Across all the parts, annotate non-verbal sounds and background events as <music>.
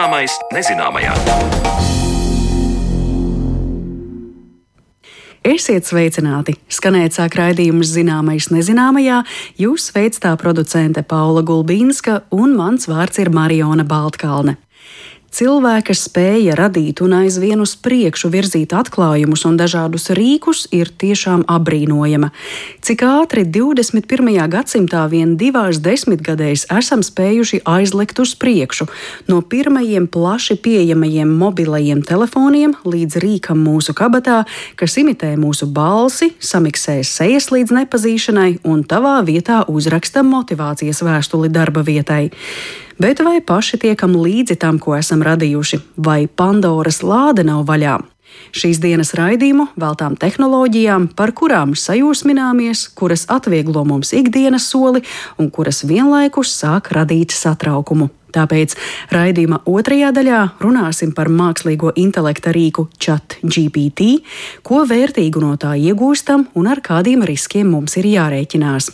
Zināmais nezināmajā. Esiet sveicināti! Skanēt sāk raidījums zināmais nezināmajā. Jūs veic tā producente Paula Gulbīnska un mans vārds ir Mariona Baltkalne. Cilvēka spēja radīt un aizvien uz priekšu virzīt atklājumus un dažādus rīkus ir tiešām apbrīnojama. Cik ātri 21. gadsimtā vien divās desmitgadēs esam spējuši aizlekt uz priekšu, no pirmajiem plaši pieejamajiem mobilajiem telefoniem līdz rīkam mūsu kabatā, kas imitē mūsu balsi, samiksē sejas līdz nepazīšanai un tavā vietā uzraksta motivācijas vēstuli darba vietai bet vai paši tiekam līdzi tam, ko esam radījuši, vai Pandoras lāde nav vaļā? Šīs dienas raidījumu veltām tehnoloģijām, par kurām sajūsmināmies, kuras atvieglo mums ikdienas soli un kuras vienlaikus sāk radīt satraukumu. Tāpēc raidījuma otrajā daļā runāsim par mākslīgo intelekta rīku ChatGPT, ko vērtīgu no tā iegūstam un ar kādiem riskiem mums ir jārēķinās.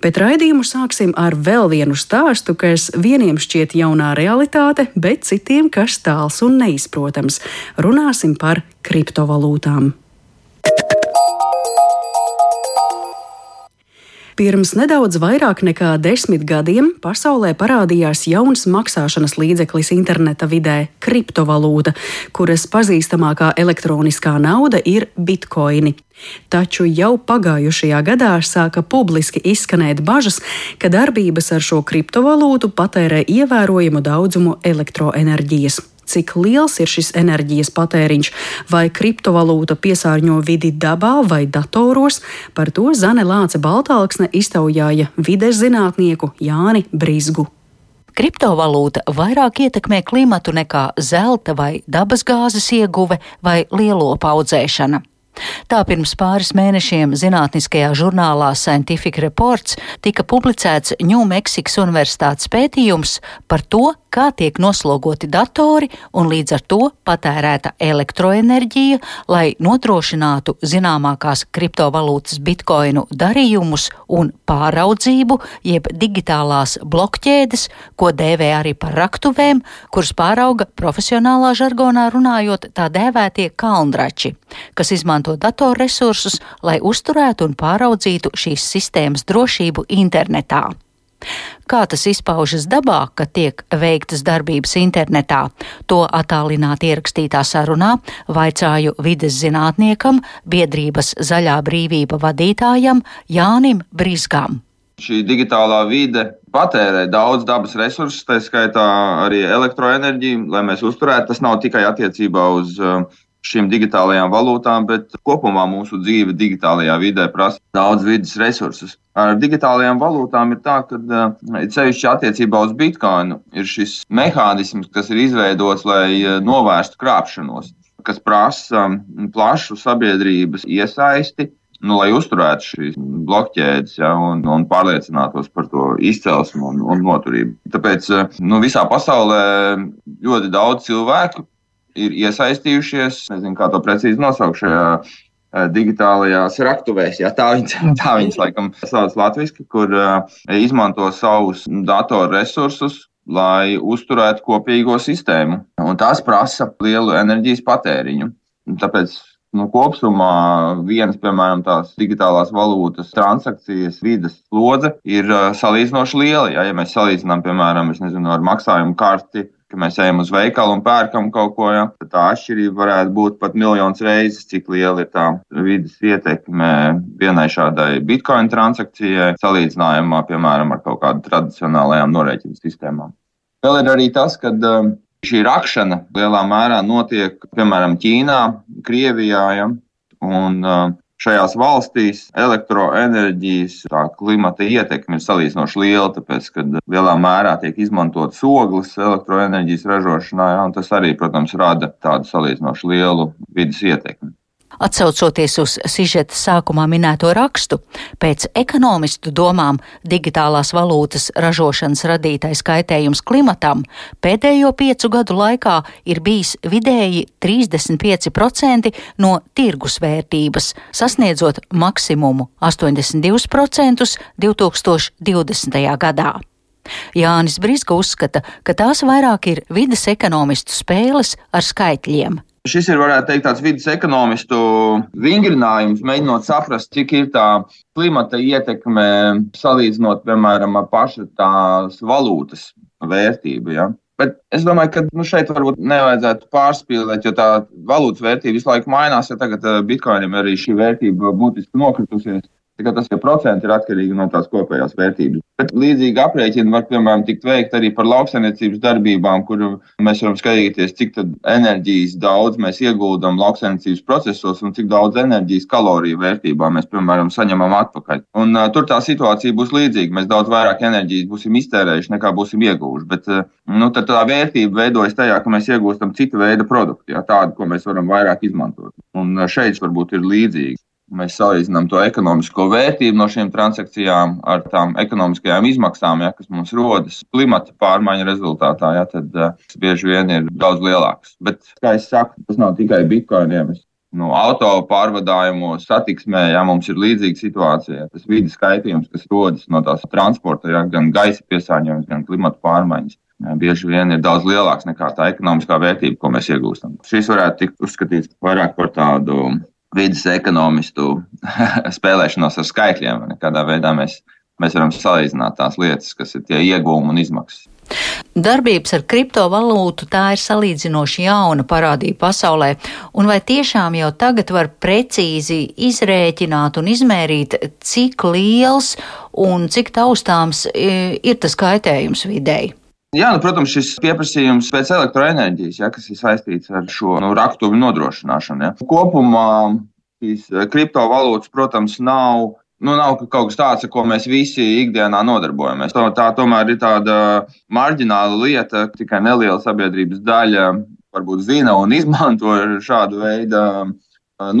Bet raidījumu sāksim ar vēl vienu stāstu, kas vieniem šķiet jaunā realitāte, bet citiem kas tāls un neizprotams. Runāsim par kriptovalūtām. Pirms nedaudz vairāk nekā desmit gadiem pasaulē parādījās jauns maksāšanas līdzeklis interneta vidē - kriptovalūta, kuras pazīstamākā elektroniskā nauda ir bitkoini. Taču jau pagājušajā gadā sāka publiski izskanēt bažas, ka darbības ar šo kriptovalūtu patērē ievērojamu daudzumu elektroenerģijas cik liels ir šis enerģijas patēriņš, vai kriptovalūta piesārņo vidi dabā vai datoros, par to Zane Lāce Baltāksne iztaujāja vides zinātnieku Jāni Brizgu. Kriptovalūta vairāk ietekmē klimatu nekā zelta vai dabasgāzes ieguve vai lielopu audzēšana. Tā pirms pāris mēnešiem zinātniskajā žurnālā Scientific Reports tika publicēts Ņūmeksikas Universitātes pētījums par to, kā tiek noslogoti datori un līdz ar to patērēta elektroenerģija, lai nodrošinātu zināmākās kriptovalūtas bitkoinu darījumus un pāraudzību, jeb digitālās blokķēdes, ko dēvē arī par raktuvēm, kuras pārauga profesionālā žargonā runājot tā dēvētie kalndrači, kas izmanto datorresursus, lai uzturētu un pāraudzītu šīs sistēmas drošību internetā. Kā tas izpaužas dabā, kad tiek veiktas darbības internetā, to attālināti ierakstītā sarunā vaicāju vides zinātniekam, biedrības Zaļā brīvība vadītājam Jānim Brizgam. Šī digitālā vide patērē daudz dabas resursus, tā skaitā arī elektroenerģiju, lai mēs uzturētu. Tas nav tikai attiecībā uz šīm digitālajām valūtām, bet kopumā mūsu dzīve digitālajā vidē prasa daudz vidas resursus. Ar digitālajām valūtām ir tā, ka uh, ceļšķi attiecībā uz bitkoinu ir šis mehānisms, kas ir izveidots, lai uh, novērstu krāpšanos, kas prasa plašu sabiedrības iesaisti. Nu, lai uzturētu šīs blokķēdes ja, un, un pārliecinātos par to izcelsmu un, un noturību. Tāpēc uh, nu, visā pasaulē ļoti daudz cilvēku ir iesaistījušies, nezinu, kā to precīzi nosaukt šajā eh, digitālajās raktuvēs, ja tā viņas, <laughs> tā viņas laikam sauc latviešu, kur uh, izmanto savus datorresursus, lai uzturētu kopīgo sistēmu. Un tas prasa lielu enerģijas patēriņu. Tāpēc Nu, kopumā vienas, piemēram, tās digitālās valūtas transakcijas vidas slodze ir uh, salīdzinoši liela. Ja, ja mēs salīdzinām, piemēram, nezinu, ar maksājumu karti ka mēs ejam uz veikalu un pērkam kaut ko, ja, tad tā atšķirība varētu būt pat miljonus reizes, cik liela ir tā vidas ietekme vienai šādai bitkoina transakcijai, salīdzinājumā, piemēram, ar kaut kādām tradicionālajām norēķinu sistēmām. Vēl ir arī tas, ka um, šī rakšana lielā mērā notiek, piemēram, Ķīnā, Krievijā, ja, un uh, šajās valstīs elektroenerģijas klimata ietekme ir salīdzinoši liela, tāpēc, ka lielā mērā tiek izmantotas ogles elektroenerģijas ražošanā, ja, un tas arī, protams, rada tādu salīdzinoši lielu vidas ietekmi. Atcaucoties uz sižeta sākumā minēto rakstu, pēc ekonomistu domām digitālās valūtas ražošanas radītais kaitējums klimatam pēdējo piecu gadu laikā ir bijis vidēji 35% no tirgus vērtības, sasniedzot maksimumu 82% 2020. gadā. Jānis Briska uzskata, ka tās vairāk ir vidas ekonomistu spēles ar skaitļiem. Šis ir, varētu teikt, tāds vidus ekonomistu vingrinājums, mēģinot saprast, cik ir tā klimata ietekme salīdzinot, piemēram, ar pašu tās valūtas vērtību. Ja? Bet es domāju, ka nu, šeit varbūt nevajadzētu pārspīlēt, jo tā valūtas vērtība visu laiku mainās. Ja tagad eh, bitkoinam arī šī vērtība būtiski nokritusies. Tas, ka procenti ir atkarīgi no tās kopējās vērtības. Bet līdzīgi aprēķini var, piemēram, tikt veikt arī par lauksaimniecības darbībām, kur mēs varam skatīties, cik enerģijas daudz mēs ieguldam lauksaimniecības procesos un cik daudz enerģijas kaloriju vērtībā mēs, piemēram, saņemam atpakaļ. Un, uh, tur tā situācija būs līdzīga. Mēs daudz vairāk enerģijas būsim iztērējuši nekā būsim ieguvuši. Bet uh, nu, tā vērtība veidojas tajā, ka mēs iegūstam citu veidu produktu, jā, tādu, ko mēs varam vairāk izmantot. Un uh, šeit varbūt ir līdzīgi mēs salīdzinām to ekonomisko vērtību no šīm transakcijām ar tām ekonomiskajām izmaksām, ja, kas mums rodas klimata pārmaiņu rezultātā, ja, tad uh, bieži vien ir daudz lielāks. Bet, kā jau saku, tas nav tikai bitkoiniem. No auto pārvadājumos, satiksmē, ja mums ir līdzīga situācija, tas vidas kaitējums, kas rodas no tās transporta, ja, gan gaisa piesārņojums, gan klimata pārmaiņas, ja, bieži vien ir daudz lielāks nekā tā ekonomiskā vērtība, ko mēs iegūstam. Šis varētu tikt uzskatīts vairāk par tādu vidas ekonomistu <laughs> spēlēšanos ar skaitļiem. Kādā veidā mēs, mēs varam salīdzināt tās lietas, kas ir tie iegūmi un izmaksas. Darbības ar kriptovalūtu tā ir salīdzinoši jauna parādība pasaulē, un vai tiešām jau tagad var precīzi izrēķināt un izmērīt, cik liels un cik taustāms e, ir tas kaitējums videi? Jā, nu, protams, šis pieprasījums pēc elektroenerģijas, ja, kas ir saistīts ar šo nu, raktuvi nodrošināšanu. Ja. Kopumā šīs eh, kriptovalūtas, protams, nav. Nu, nav kaut kas tāds, ar ko mēs visi ikdienā nodarbojamies. Tā tomēr ir tāda marģināla lieta, tikai neliela sabiedrības daļa varbūt zina un <laughs> izmanto šādu veidu eh,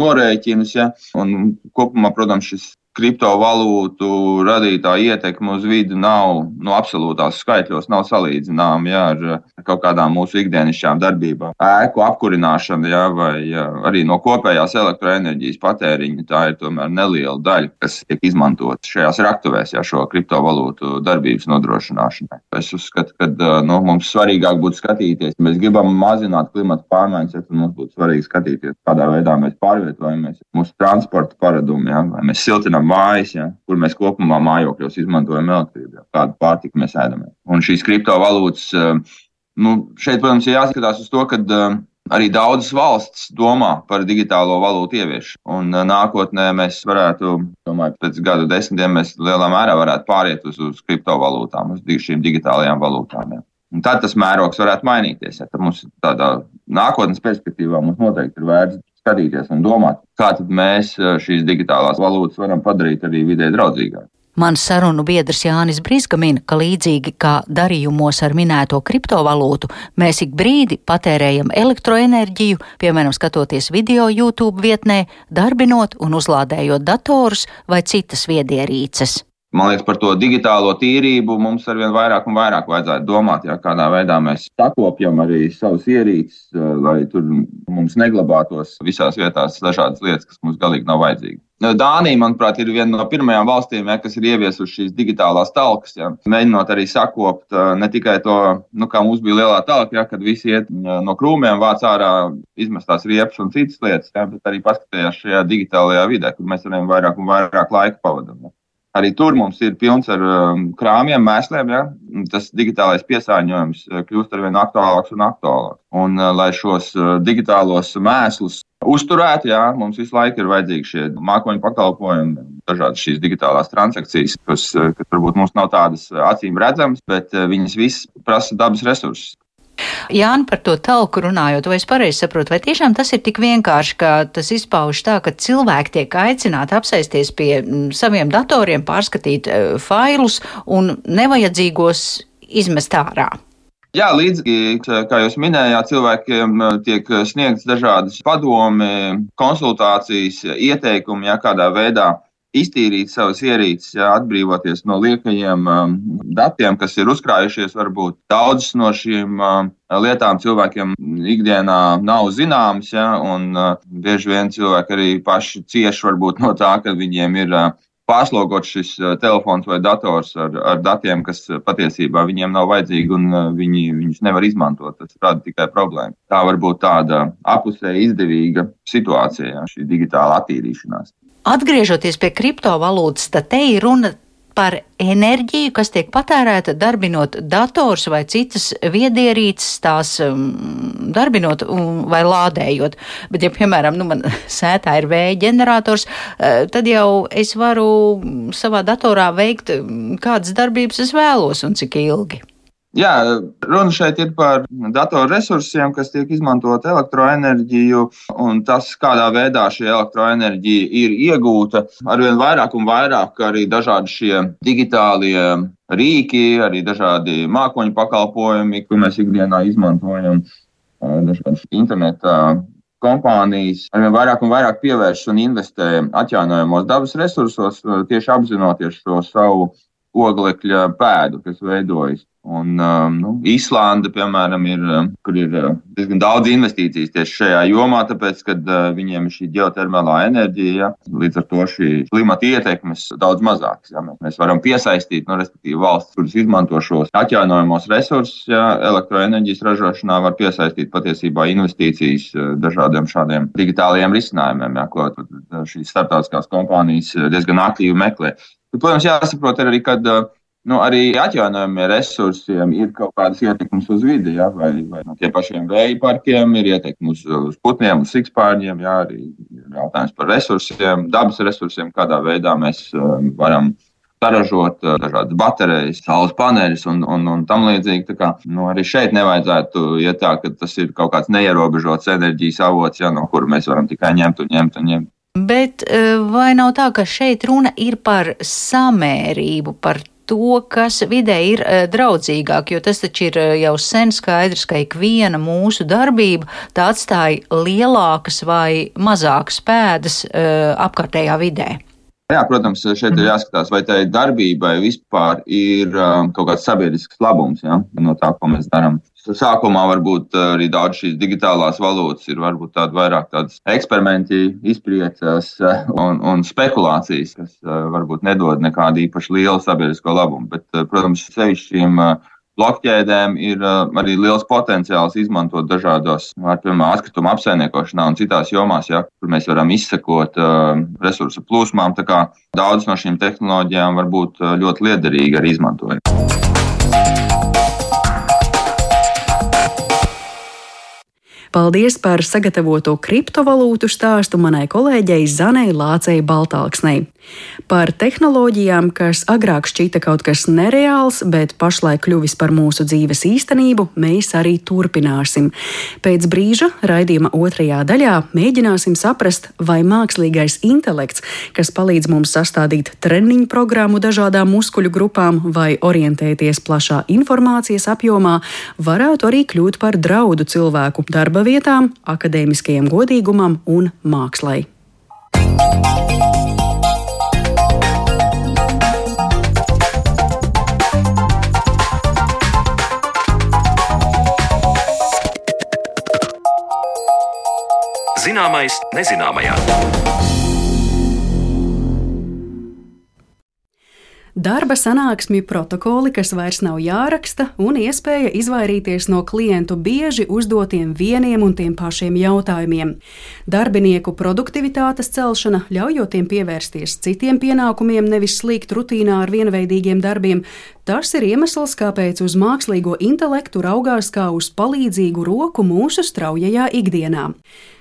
norēķinus. Ja? Un kopumā, protams, šis kriptovalūtu radītā ietekme uz vidi nav nu, absolūtās skaitļos, nav salīdzināma ja, ar kaut kādām mūsu ikdienišķām darbībām. Ēku apkurināšana ja, vai ja, arī no kopējās elektroenerģijas patēriņa tā ir tomēr neliela daļa, kas tiek izmantota šajās raktuvēs, ja šo kriptovalūtu darbības nodrošināšanai. Es uzskatu, ka nu, mums svarīgāk būtu skatīties, ja mēs gribam mazināt klimata pārmaiņas, ja, tad mums būtu svarīgi skatīties, kādā veidā mēs pārvietojamies, mūsu transporta paradumi, ja, vai mēs siltinām mājas, ja, kur mēs kopumā mājokļos izmantojam elektrību, ja, kādu pārtiku mēs ēdam. Un šīs kriptovalūtas, eh, nu, šeit, protams, ir jāskatās uz to, ka eh, arī daudzas valstis domā par digitālo valūtu ieviešanu. Un eh, nākotnē mēs varētu, domāju, pēc gadu desmitiem mēs lielā mērā varētu pāriet uz, uz kriptovalūtām, uz šīm digitālajām valūtām. Ja. Un tad tas mērogs varētu mainīties. Ja. Tad mums tādā nākotnes perspektīvā mums noteikti ir vērts skatīties un domāt, kā mēs eh, šīs digitālās valūtas varam padarīt arī vidē draudzīgāk. Mans sarunu biedrs Jānis Brīsga min, ka līdzīgi kā darījumos ar minēto kriptovalūtu, mēs ik brīdi patērējam elektroenerģiju, piemēram, skatoties video YouTube vietnē, darbinot un uzlādējot datorus vai citas viedierīces. Man liekas, par to digitālo tīrību mums arvien vairāk un vairāk vajadzētu domāt, jā, kādā veidā mēs sakopjam arī savus ierīces, lai tur mums neglabātos visās vietās dažādas lietas, kas mums galīgi nav vajadzīgas. Dānija, manuprāt, ir viena no pirmajām valstīm, ja, kas ir ieviesuši šīs digitālās talkas. Ja, mēģinot arī sakopt ne tikai to, nu, kā mums bija lielā talka, ja, kad visi iet no krūmiem, vāc ārā izmestās riepas un citas lietas, ja, bet arī paskatījās šajā digitālajā vidē, kur mēs arvien vairāk un vairāk laika pavadām. Ja. Arī tur mums ir pilns ar um, krāmiem, mēsliem. Ja? Tas digitālais piesārņojums uh, kļūst ar vien aktuālāks un aktuālāks. Un, uh, lai šos uh, digitālos mēslus uzturētu, jā, mums visu laiku ir vajadzīgi šie mākoņu pakalpojumi, dažādas šīs digitālās transakcijas, kas, kas varbūt mums nav tādas acīm redzamas, bet viņas visas prasa dabas resursus. Jāni, par to talku runājot, vai es pareizi saprotu, vai tiešām tas ir tik vienkārši, ka tas izpauž tā, ka cilvēki tiek aicināti apsēsties pie mm, saviem datoriem, pārskatīt uh, failus un nevajadzīgos izmest ārā? Jā, līdzīgi, kā jūs minējāt, cilvēkiem e, tiek sniegts dažādas padomi, konsultācijas, ieteikumi, ja kādā veidā iztīrīt savas ierīces, ja, atbrīvoties no liekajiem um, datiem, kas ir uzkrājušies. Varbūt daudzas no šīm um, lietām cilvēkiem ikdienā nav zināmas, ja, un uh, bieži vien cilvēki arī paši cieši no tā, ka viņiem ir uh, pārslogot šis telefons vai dators ar, ar datiem, kas patiesībā viņiem nav vajadzīgi un viņi viņus nevar izmantot. Tas rada tikai problēmu. Tā var būt tāda apusēji izdevīga situācija, šī digitāla attīrīšanās. Atgriežoties pie kriptovalūtas, tad te ir runa par enerģiju, kas tiek patērēta darbinot dators vai citas viedierīces, tās um, darbinot um, vai lādējot. Bet, ja, piemēram, nu, man <laughs> sētā ir vēja ģenerators, uh, tad jau es varu savā datorā veikt um, kādas darbības es vēlos un cik ilgi. Jā, runa šeit ir par datorresursiem, kas tiek izmantot elektroenerģiju, un tas, kādā veidā šī elektroenerģija ir iegūta. Arvien vairāk un vairāk arī dažādi šie digitālie rīki, arī dažādi mākoņu pakalpojumi, ko mēs ikdienā izmantojam, dažādas interneta kompānijas arvien vairāk un vairāk pievēršas un investē atjaunojamos dabas resursos, tieši apzinoties šo savu oglekļa pēdu, kas veidojas. Un, um, nu, Īslanda, piemēram, ir, um, kur ir uh, diezgan daudz investīcijas tieši šajā jomā, tāpēc, ka uh, viņiem ir šī geotermālā enerģija, ja, līdz ar to šī klimata ietekmes daudz mazākas. Ja. Mēs varam piesaistīt, nu, respektīvi, valsts, kuras izmanto šos atjaunojamos resursus, ja, elektroenerģijas ražošanā, var piesaistīt patiesībā investīcijas uh, dažādiem šādiem digitālajiem risinājumiem, ja, ko šīs starptautiskās kompānijas diezgan aktīvi meklē. Bet, protams, jāsaprot arī, ka nu, arī atjaunojumiem resursiem ir kaut kādas ietekmes uz vidi. Ja? Vai, vai no tiem pašiem vēja parkiem ir ietekme uz, uz putniem, uz sikspārņiem, ja? arī jautājums par resursiem, dabas resursiem, kādā veidā mēs varam saražot dažādas baterijas, saules paneļus un, un, un tam līdzīgi. Kā, nu, arī šeit nevajadzētu iet tā, ka tas ir kaut kāds neierobežots enerģijas avots, ja, no kura mēs varam tikai ņemt un ņemt un ņemt. Bet uh, vai nav tā, ka šeit runa ir par samērību, par to, kas vidē ir uh, draudzīgāk, jo tas taču ir uh, jau sen skaidrs, ka ikviena mūsu darbība tā atstāja lielākas vai mazākas pēdas apkārtējā vidē. Jā, protams, šeit ir jāskatās, vai tai darbībai vispār ir um, kaut kāds sabiedrisks labums ja, no tā, ko mēs darām. Sākumā varbūt eh, arī daudz šīs digitālās valūtas ir varbūt tāda vairāk tādas eksperimenti, izpriecas eh, un, un spekulācijas, kas eh, varbūt nedod nekādu īpaši lielu sabiedrisko labumu. Bet, protams, sevišķi šīm blokķēdēm ir arī liels potenciāls izmantot dažādos, piemēram, atkritumu apsaimniekošanā un citās jomās, ja, kur mēs varam izsekot uh, resursu plūsmām. Daudzas no šīm tehnoloģijām var būt ļoti liederīgi arī izmantojami. Paldies par sagatavoto kriptovalūtu stāstu manai kolēģei Zanai Lācei Baltāksnei. Par tehnoloģijām, kas agrāk šķita kaut kas nereāls, bet pašlaik kļuvis par mūsu dzīves īstenību, mēs arī turpināsim. Pēc brīža raidījuma otrajā daļā mēģināsim saprast, vai mākslīgais intelekts, kas palīdz mums sastādīt treniņu programmu dažādām muskuļu grupām vai orientēties plašā informācijas apjomā, varētu arī kļūt par draudu cilvēku darba darba vietām, akadēmiskajam godīgumam un mākslai. Zināmais nezināmajā. Darba sanāksmju protokoli, kas vairs nav jāraksta, un iespēja izvairīties no klientu bieži uzdotiem vieniem un tiem pašiem jautājumiem. Darbinieku produktivitātes celšana, ļaujot tiem pievērsties citiem pienākumiem, nevis slīgt rutīnā ar vienveidīgiem darbiem, tas ir iemesls, kāpēc uz mākslīgo intelektu raugās kā uz palīdzīgu roku mūsu straujajā ikdienā.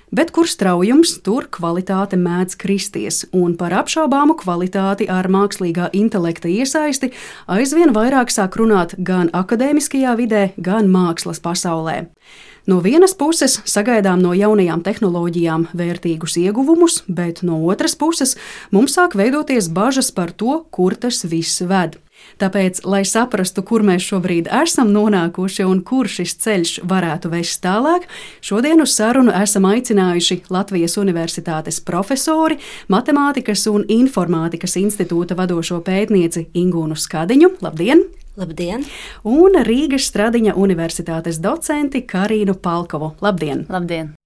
Bet kur straujums, tur kvalitāte mēdz kristies, un par apšaubāmu kvalitāti ar mākslīgā intelekta iesaisti aizvien vairāk sāk runāt gan akadēmiskajā vidē, gan mākslas pasaulē. No vienas puses sagaidām no jaunajām tehnoloģijām vērtīgus ieguvumus, bet no otras puses mums sāk veidoties bažas par to, kur tas viss ved. Tāpēc, lai saprastu, kur mēs šobrīd esam nonākuši un kur šis ceļš varētu vest tālāk, šodien uz sarunu esam aicinājuši Latvijas Universitātes profesori, Matemātikas un Informātikas institūta vadošo pētnieci Ingūnu Skadiņu. Labdien! Labdien! Un Rīgas Stradiņa Universitātes docenti Karīnu Palkovu. Labdien! Labdien!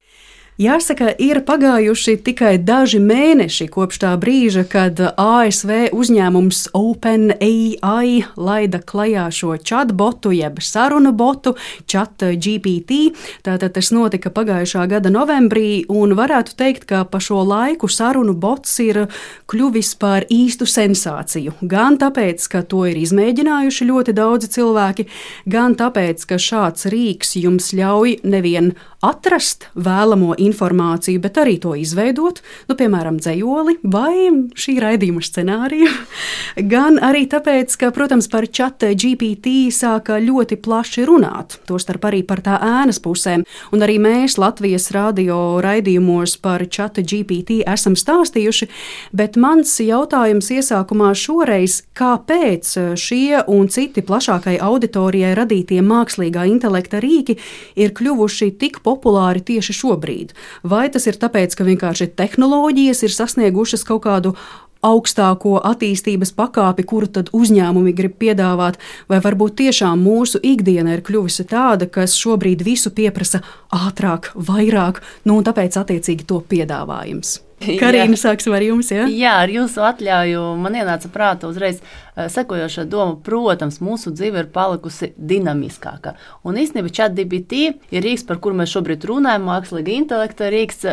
Jāsaka, ir pagājuši tikai daži mēneši kopš tā brīža, kad ASV uzņēmums OpenAI laida klajā šo chatbotu, jeb sarunu botu, ChatGPT. Tātad tas notika pagājušā gada novembrī, un varētu teikt, ka pa šo laiku sarunu bots ir kļuvis par īstu sensāciju. Gan tāpēc, ka to ir izmēģinājuši ļoti daudzi cilvēki, gan tāpēc, ka šāds rīks jums ļauj nevien atrast vēlamo informāciju, bet arī to izveidot, nu, piemēram, dzējoli vai šī raidījuma scenāriju. <laughs> Gan arī tāpēc, ka, protams, par čata GPT sāka ļoti plaši runāt, tostarp arī par tā ēnas pusēm, un arī mēs Latvijas radio raidījumos par čata GPT esam stāstījuši, bet mans jautājums iesākumā šoreiz, kāpēc šie un citi plašākai auditorijai radītie mākslīgā intelekta rīki ir kļuvuši tik populāri, populāri tieši šobrīd? Vai tas ir tāpēc, ka vienkārši tehnoloģijas ir sasniegušas kaut kādu augstāko attīstības pakāpi, kuru tad uzņēmumi grib piedāvāt, vai varbūt tiešām mūsu ikdiena ir kļuvusi tāda, kas šobrīd visu pieprasa ātrāk, vairāk, nu un tāpēc attiecīgi to piedāvājums. <laughs> Karina, sāksim ar jums. Ja? Jā, ar jūsu atļauju man ienāca prātā uzreiz uh, sekojoša doma. Protams, mūsu dzīve ir palikusi dinamiskāka. Un īstenībā ChatGPT ir rīks, par kuru mēs šobrīd runājam, mākslīga intelekta rīks.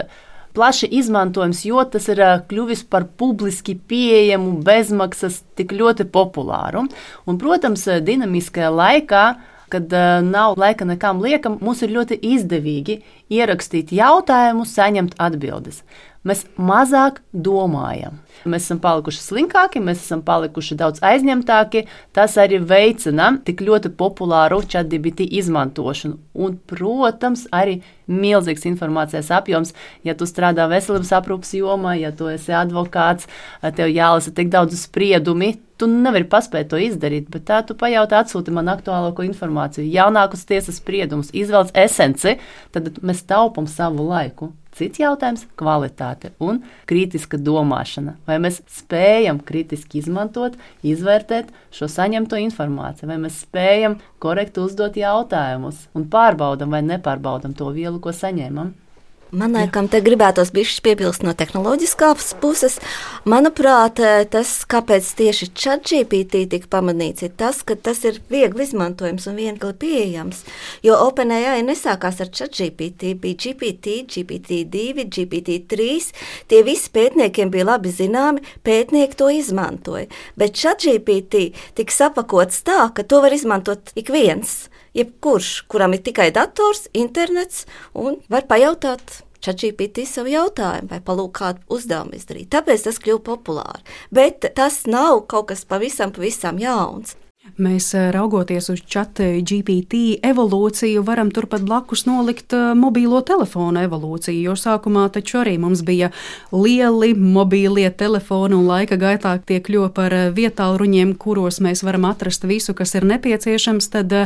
Plaši izmantojams, jo tas ir kļuvis par publiski pieejamu, bezmaksas, tik ļoti populāru. Un, protams, dinamiskajā laikā kad uh, nav laika nekam liekam, mums ir ļoti izdevīgi ierakstīt jautājumu, saņemt atbildes mēs mazāk domājam. Mēs esam palikuši slinkāki, mēs esam palikuši daudz aizņemtāki. Tas arī veicina tik ļoti populāru ChatGPT izmantošanu. Un, protams, arī milzīgs informācijas apjoms. Ja tu strādā veselības aprūpas jomā, ja tu esi advokāts, tev jālasa tik daudz spriedumi. Tu nevari paspēt to izdarīt, bet tā tu pajautā, atsūti man aktuālāko informāciju, jaunākus tiesas spriedumus, izvelc esenci, tad mēs taupām savu laiku. Cits jautājums - kvalitāte un kritiska domāšana. Vai mēs spējam kritiski izmantot, izvērtēt šo saņemto informāciju, vai mēs spējam korekti uzdot jautājumus un pārbaudam vai nepārbaudam to vielu, ko saņēmam. Man liekas, te gribētos bišķi piebilst no tehnoloģiskās puses. Manuprāt, tas, kāpēc tieši ChatGPT tika pamanīts, ir tas, ka tas ir viegli izmantojams un viegli pieejams. Jo OpenAI nesākās ar ChatGPT, bija GPT, GPT-2, GPT-3. Tie visi pētniekiem bija labi zināmi, pētnieki to izmantoja. Bet ChatGPT tika sapakots tā, ka to var izmantot ik viens jebkurš, kuram ir tikai dators, internets un var pajautāt. ChatGPT savu jautājumu vai palūk kādu uzdevumu izdarīt. Tāpēc tas kļuva populāri. Bet tas nav kaut kas pavisam, pavisam jauns. Mēs, eh, raugoties uz čata GPT evolūciju, varam turpat blakus nolikt eh, mobīlo telefonu evolūciju, jo sākumā taču arī mums bija lieli mobīlie telefoni, un laika gaitā tie kļuva par eh, vietāluņiem, kuros mēs varam atrast visu, kas ir nepieciešams. Tad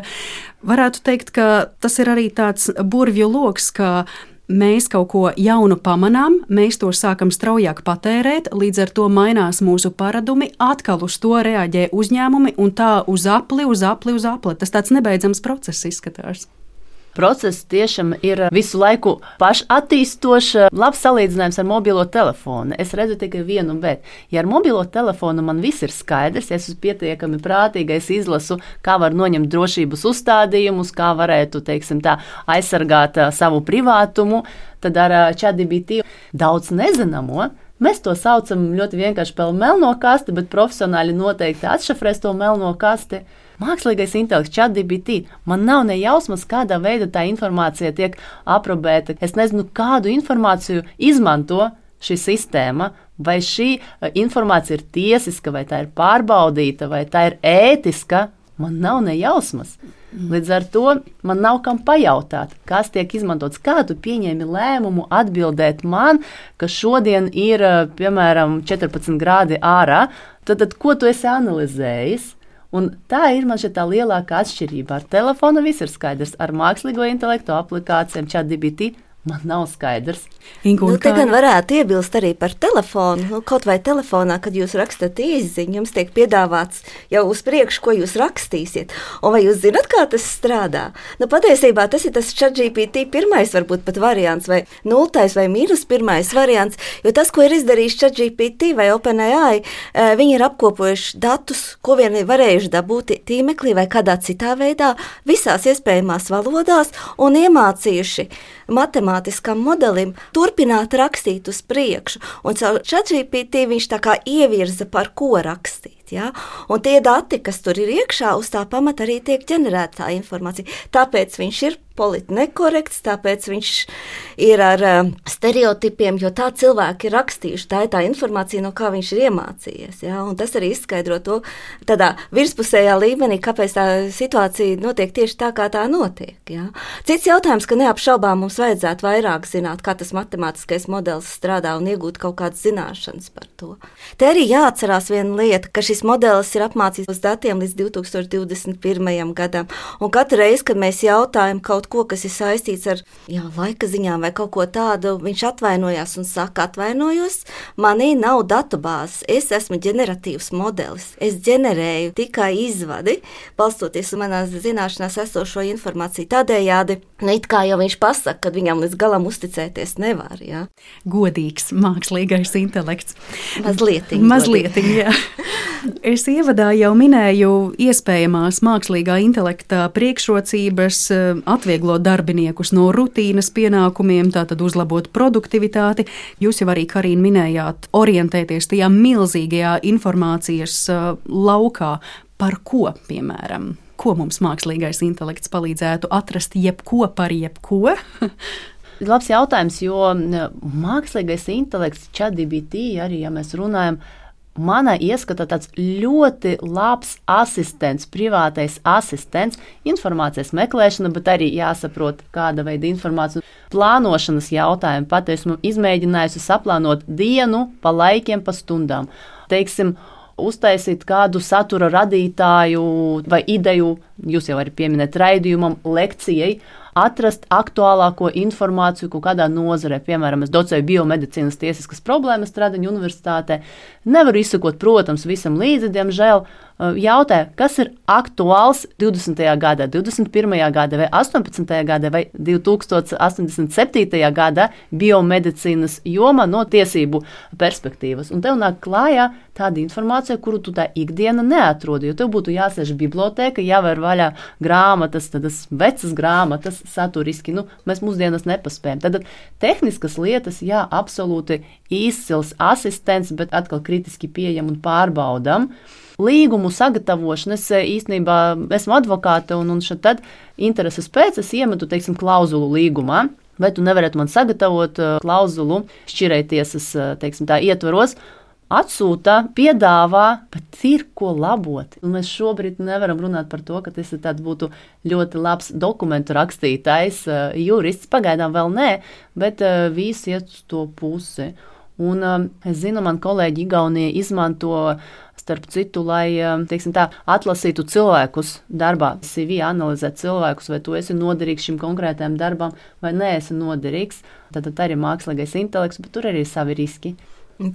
varētu teikt, ka tas ir arī tāds burvju lokus, ka mēs kaut ko jaunu pamanām, mēs to sākam straujāk patērēt, līdz ar to mainās mūsu paradumi, atkal uz to reaģē uzņēmumi un tā uz apli, uz apli, uz apli. Tas tāds nebeidzams process izskatās process tiešām ir visu laiku pašattīstošs. Labs salīdzinājums ar mobilo telefonu. Es redzu tikai vienu, bet, ja ar mobilo telefonu man viss ir skaidrs, ja es esmu pietiekami prātīgais, izlasu, kā var noņemt drošības uzstādījumus, kā varētu, teiksim, tā, aizsargāt savu privātumu, tad ar ChatGPT daudz nezināmo. Mēs to saucam ļoti vienkārši par melno kasti, bet profesionāļi noteikti atšifrēs to melno kasti. Mākslīgais intelekts, ChatGPT, man nav ne jausmas, kādā veidā tā informācija tiek aprobēta. Es nezinu, kādu informāciju izmanto šī sistēma, vai šī eh, informācija ir tiesiska, vai tā ir pārbaudīta, vai tā ir ētiska. Man nav ne jausmas. Līdz ar to man nav kam pajautāt, kas tiek izmantots. Kā tu pieņēmi lēmumu atbildēt man, ka šodien ir eh, piemēram 14 grādi ārā? Tad, tad ko tu esi analizējis? Un tā ir man šī lielākā atšķirība. Ar telefonu viss ir skaidrs, ar mākslīgo intelektu aplikācijām, ChatGPT man nav skaidrs. Ingu, Nu, te kā- gan varētu iebilst arī par telefonu. Nu, kaut vai telefonā, kad jūs rakstat īsiņu, jums tiek piedāvāts jau uz priekšu, ko jūs rakstīsiet. Un vai jūs zināt, kā tas strādā? Nu, patiesībā tas ir tas ChatGPT pirmais, varbūt pat variants, vai nultais vai mīnus pirmais variants. Jo tas, ko ir izdarījis ChatGPT vai OpenAI, eh, viņi ir apkopojuši datus, ko vien ir varējuši dabūt tīmeklī vai kādā citā veidā, visās iespējamās valodās, un iemācījuši matemātiskam modelim turpināt rakstīt uz priekšu. Un caur ChatGPT viņš tā kā ievirza, par ko rakstīt. Ja? Un tie dati, kas tur ir iekšā, uz tā pamata arī tiek ģenerēta tā informācija. Tāpēc viņš ir politiski nekorekts, tāpēc viņš ir ar uh, stereotipiem, jo tā cilvēki ir rakstījuši. Tā ir tā informācija, no kā viņš ir iemācījies. Ja? Un tas arī izskaidro to tādā virspusējā līmenī, kāpēc tā situācija notiek tieši tā, kā tā notiek. Ja? Cits jautājums, ka neapšaubām mums vajadzētu vairāk zināt, kā tas matemātiskais modelis strādā un iegūt kaut kādas zināšanas par to. Te arī jāatcerās viena lieta, ka šis modelis ir apmācīts uz datiem līdz 2021. gadam. Un katru reizi, kad mēs jautājam kaut ko, kas ir saistīts ar jā, laika ziņām vai kaut ko tādu, viņš atvainojas un saka, atvainojos, manī nav datubāzes, es esmu ģeneratīvs modelis. Es ģenerēju tikai izvadi, balstoties uz manās zināšanās esošo informāciju. Tādējādi, nu, it kā jau viņš pasaka, ka viņam līdz galam uzticēties nevar. Jā. godīgs mākslīgais intelekts. Mazliet. <laughs> Mazliet, jā. <laughs> Es ievadā jau minēju iespējamās mākslīgā intelekta priekšrocības, eh, atvieglot darbiniekus no rutīnas pienākumiem, tātad uzlabot produktivitāti. Jūs jau arī, Karīna, minējāt, orientēties tajā milzīgajā informācijas eh, laukā, par ko, piemēram, ko mums mākslīgais intelekts palīdzētu atrast jebko par jebko. <laughs> Labs jautājums, jo n, mākslīgais intelekts, ChatGPT, arī ja mēs runājam, manā ieskatā tāds ļoti labs asistents, privātais asistents, informācijas meklēšana, bet arī jāsaprot, kāda veida informācija. Plānošanas jautājumi pat esmu izmēģinājusi saplānot dienu pa laikiem, pa stundām. Teiksim, uztaisīt kādu satura radītāju vai ideju, jūs jau arī pieminat raidījumam, lekcijai, atrast aktuālāko informāciju kaut kādā nozarē. Piemēram, es docēju biomedicīnas tiesiskas problēmas Stradiņu universitātē. Nevaru izsakot, protams, visam līdzi, diemžēl. Jautāju, kas ir aktuāls 20. gadā, 21. gadā, vai 18. gadā, vai 2087. gadā biomedicīnas jomā no tiesību perspektīvas. Un tev nāk klājā tāda informācija, kuru tu tā ikdiena neatrodi. Jo tev būtu jāsēž biblioteka, jāvēr vaļā grāmatas, tādas vecas grāmatas, saturiski. Nu, mēs mūsdienās nepaspējam. Tad tehniskas lietas, jā, absolūti izcils asistents, bet atkal kritiski pieejam un pārbaudam. Līgumu sagatavošana, es īstenībā esmu advokāte, un, un tad intereses pēc es iemetu, teiksim, klauzulu līgumā. Vai tu nevarētu man sagatavot uh, klauzulu šķirētiesas, uh, teiksim, tā ietvaros, atsūta, piedāvā, bet ir ko labot. Un mēs šobrīd nevaram runāt par to, ka tas būtu ļoti labs dokumentu rakstītājs, uh, jurists. Pagaidām vēl nē, bet uh, visi iet uz to pusi. Un um, es zinu, man kolēģi Igaunija izmanto starp citu, lai tā, atlasītu cilvēkus darbā. CV analizēt cilvēkus, vai tu esi noderīgs šim konkrētajam darbam, vai neesi noderīgs. Tad, tad arī mākslīgais intelekts, bet tur arī ir savi riski.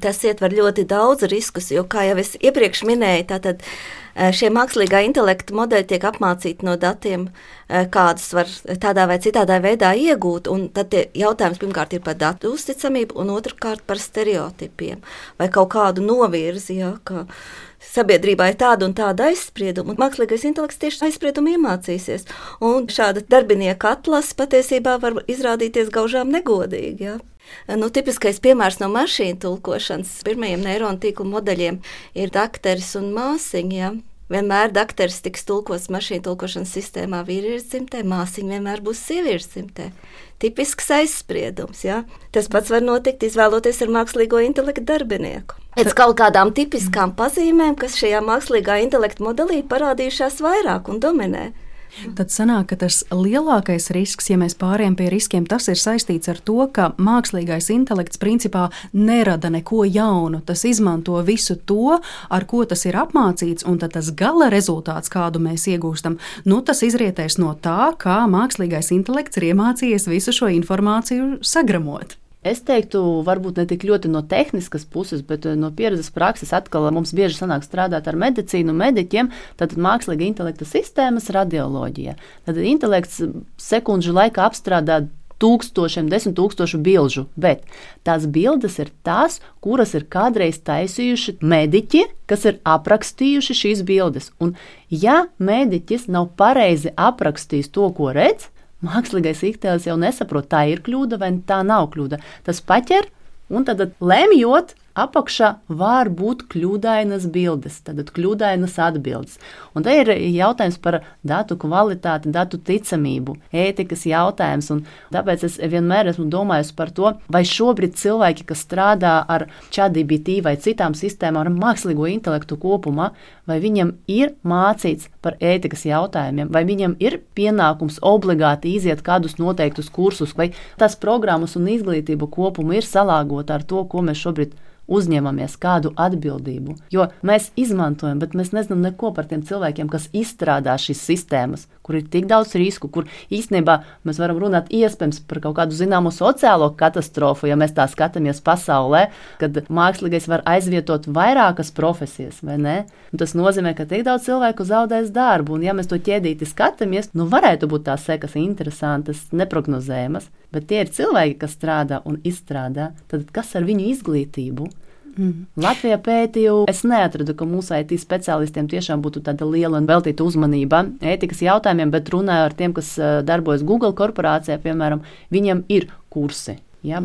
Tas ietver ļoti daudz riskus, jo, kā jau es iepriekš minēju, tātad šie mākslīgā intelekta modeļi tiek apmācīti no datiem, kādus var tādā vai citādā veidā iegūt. Tad jautājums pirmkārt ir par datu uzticamību, un otrkārt par stereotipiem vai kaut kādu novirzi. Ja, ka sabiedrībā ir tāda un tāda aizsprieduma, un mākslīgais intelekts tieši aizspriedumu iemācīsies. Un šāda darbinieka atlase patiesībā var izrādīties gaužām negodīga. Ja. Nu, tipiskais piemērs no mašīnu tulkošanas pirmajiem neironu tīklu modeļiem ir dakteris un māsiņa. Ja. Vienmēr dakteris tiks tulkots mašīnu tulkošanas sistēmā vīriešu dzimtē, māsiņa vienmēr būs sieviešu dzimtē. Tipisks aizspriedums. Ja? Tas pats var notikt, izvēloties ar mākslīgo intelektu darbinieku. Pēc kaut kādām tipiskām pazīmēm, kas šajā mākslīgā intelekta modelī parādījušās vairāk un dominē. Tad sanāk, ka tas lielākais risks, ja mēs pārējām pie riskiem, tas ir saistīts ar to, ka mākslīgais intelekts principā nerada neko jaunu. Tas izmanto visu to, ar ko tas ir apmācīts, un tas gala rezultāts, kādu mēs iegūstam, nu, tas izrietēs no tā, kā mākslīgais intelekts ir iemācījies visu šo informāciju sagramot. Es teiktu, varbūt ne tik ļoti no tehniskas puses, bet eh, no pieredzes prakses atkal mums bieži sanāk strādāt ar medicīnu, mediķiem, tad mākslīga intelekta sistēmas radioloģija. Tad intelekts sekundžu laikā apstrādā tūkstošiem, desmit tūkstošu bilžu, bet tās bildes ir tās, kuras ir kādreiz taisījuši mediķi, kas ir aprakstījuši šīs bildes. Un, ja mediķis nav pareizi aprakstījis to, ko redz, Mākslīgais iktēlis jau nesaprot, tā ir kļūda vai tā nav kļūda. Tas paķer un tad lemjot, apakšā var būt kļūdainas bildes, tad kļūdainas atbildes. Un te ir jautājums par datu kvalitāti, datu ticamību, ētikas jautājums. Tāpēc es vienmēr esmu domājis par to, vai šobrīd cilvēki, kas strādā ar ChatGPT vai citām sistēmām, ar mākslīgo intelektu kopumā, vai viņam ir mācīts par ētikas jautājumiem, vai viņam ir pienākums obligāti iziet kādus noteiktus kursus, vai tās programmas un izglītība kopumā ir salāgota ar to, ko mēs šobrīd uzņemamies kādu atbildību. Jo mēs izmantojam, bet mēs nezinām neko par tiem cilvēkiem, kas izstrādā šīs sistēmas, kur ir tik daudz risku, kur īstenībā mēs varam runāt iespējams par kaut kādu zināmu sociālo katastrofu, ja mēs tā skatāmies pasaulē, kad mākslīgais var aizvietot vairākas profesijas, vai ne? Un tas nozīmē, ka tik daudz cilvēku zaudēs darbu, un ja mēs to ķēdīti skatāmies, nu varētu būt tās sekas interesantas, neprognozējamas, bet tie ir cilvēki, kas strādā un izstrādā, tad kas ar viņu izglītību? Mm. Latvijā pētīju, es neatradu, ka mūsu IT speciālistiem tiešām būtu tāda liela un veltīta uzmanība ētikas jautājumiem, bet runāju ar tiem, kas eh, darbojas Google korporācijā, piemēram, viņiem ir kursi Ja?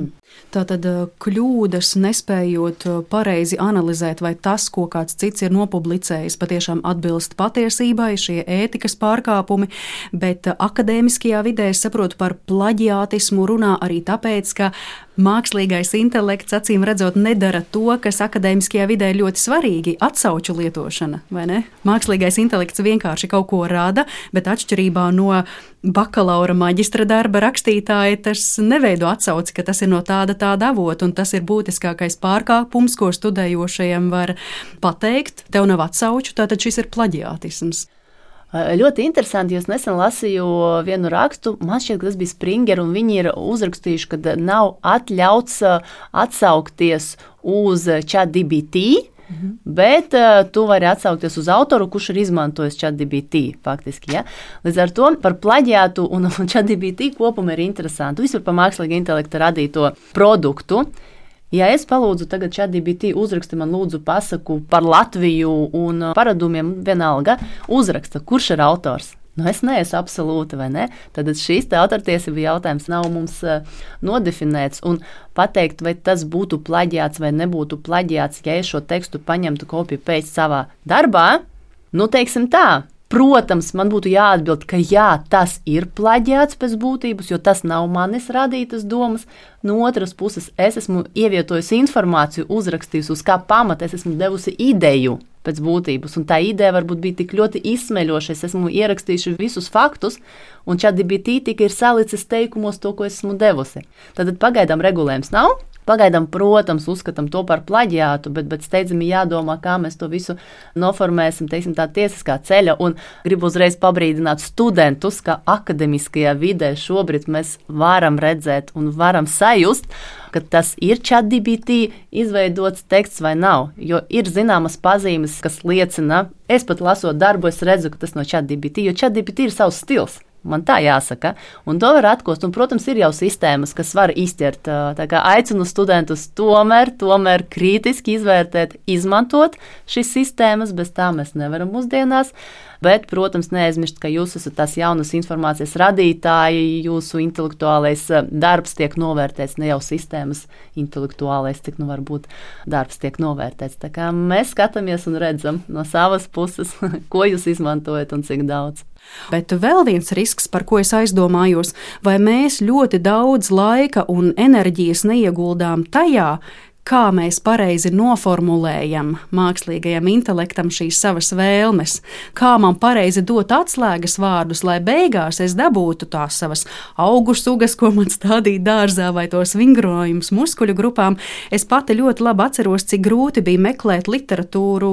Tā tad eh, kļūdas, nespējot eh, pareizi analizēt, vai tas, ko kāds cits ir nopublicējis, patiešām atbilst patiesībai, šie ētikas pārkāpumi, bet eh, akadēmiskajā vidē es saprotu par plaģiātismu runā arī tāpēc, ka mākslīgais intelekts acīm redzot nedara to, kas akadēmiskajā vidē ir ļoti svarīgi - atsauču lietošana. Mākslīgais intelekts vienkārši kaut ko rada, bet atšķirībā no bakalaura maģistra darba rakstītāja tas neveido atsauci, ka tas ir no tāda tāda avota, un tas ir būtiskākais pārkāpums, ko studējošajiem var pateikt. Tev nav atsauču, tātad šis ir plaģiātisms. Ļoti interesanti, jo es nesen lasīju vienu rakstu, man šķiet, ka tas bija Springer, un viņi ir uzrakstījuši, ka nav atļauts atsaukties uz ChatGPT, Mhm. Bet uh, tu vari atsaukties uz autoru, kurš ir izmantojis ChatGPT. Faktiski, ja? Līdz ar to par plaģiātu un <laughs> ChatGPT kopumā ir interesanti. Vispār par mākslīgā intelekta radīto produktu. Ja es palūdzu tagad ChatGPT uzraksti man lūdzu pasaku par Latviju un paradumiem, vienalga, uzraksta, kurš ir autors. Nu, es neesmu absolūti, vai ne? Tad šīs autortiesību jautājums nav mums uh, nodefinēts. Un pateikt, vai tas būtu plaģiāts vai nebūtu plaģiāts, ja es šo tekstu paņemtu kopiju pēc savā darbā, nu, teiksim tā. Protams, man būtu jāatbild, ka jā, tas ir plaģiāts pēc būtības, jo tas nav manis radītas domas. No otras puses, es esmu ievietojusi informāciju, uzrakstījusi, uz kā pamata es esmu devusi ideju pēc būtības. Un tā ideja varbūt bija tik ļoti izsmeļoša. Es esmu ierakstījis visus faktus, un bija tīti, ir salicis teikumos to, ko esmu devusi. Tad pagaidām regulējums nav. Pagaidām, protams, uzskatām to par plaģiātu, bet, bet steidzami jādomā, kā mēs to visu noformēsim, teiksim, tā tiesiskā ceļa. Un gribu uzreiz pabrīdināt studentus, ka akademiskajā vidē šobrīd mēs varam redzēt un varam sajust, ka tas ir ChatGPT izveidots teksts vai nav. Jo ir zināmas pazīmes, kas liecina, es pat lasot darbu, es redzu, ka tas no ChatGPT, jo ChatGPT ir savs stils. Man tā jāsaka. Un to var atkost. Un, protams, ir jau sistēmas, kas var izķert. Aicinu studentus tomēr, tomēr kritiski izvērtēt, izmantot šīs sistēmas. Bez tā mēs nevaram mūsdienās. Bet, protams, neaizmirst, ka jūs esat tās jaunas informācijas radītāji, jūsu intelektuālais darbs tiek novērtēts, ne jau sistēmas intelektuālais, cik nu varbūt darbs tiek novērtēts. Tā kā mēs skatāmies un redzam no savas puses, <laughs> ko jūs izmantojat un cik daudz. Bet vēl viens risks, par ko es aizdomājos, vai mēs ļoti daudz laika un enerģijas neieguldām tajā, kā mēs pareizi noformulējam mākslīgajam intelektam šīs savas vēlmes, kā man pareizi dot atslēgas vārdus, lai beigās es dabūtu tās savas augu sugas, ko man stādīja dārzā, vai tos vingrojumus muskuļu grupām. Es pati ļoti labi atceros, cik grūti bija meklēt literatūru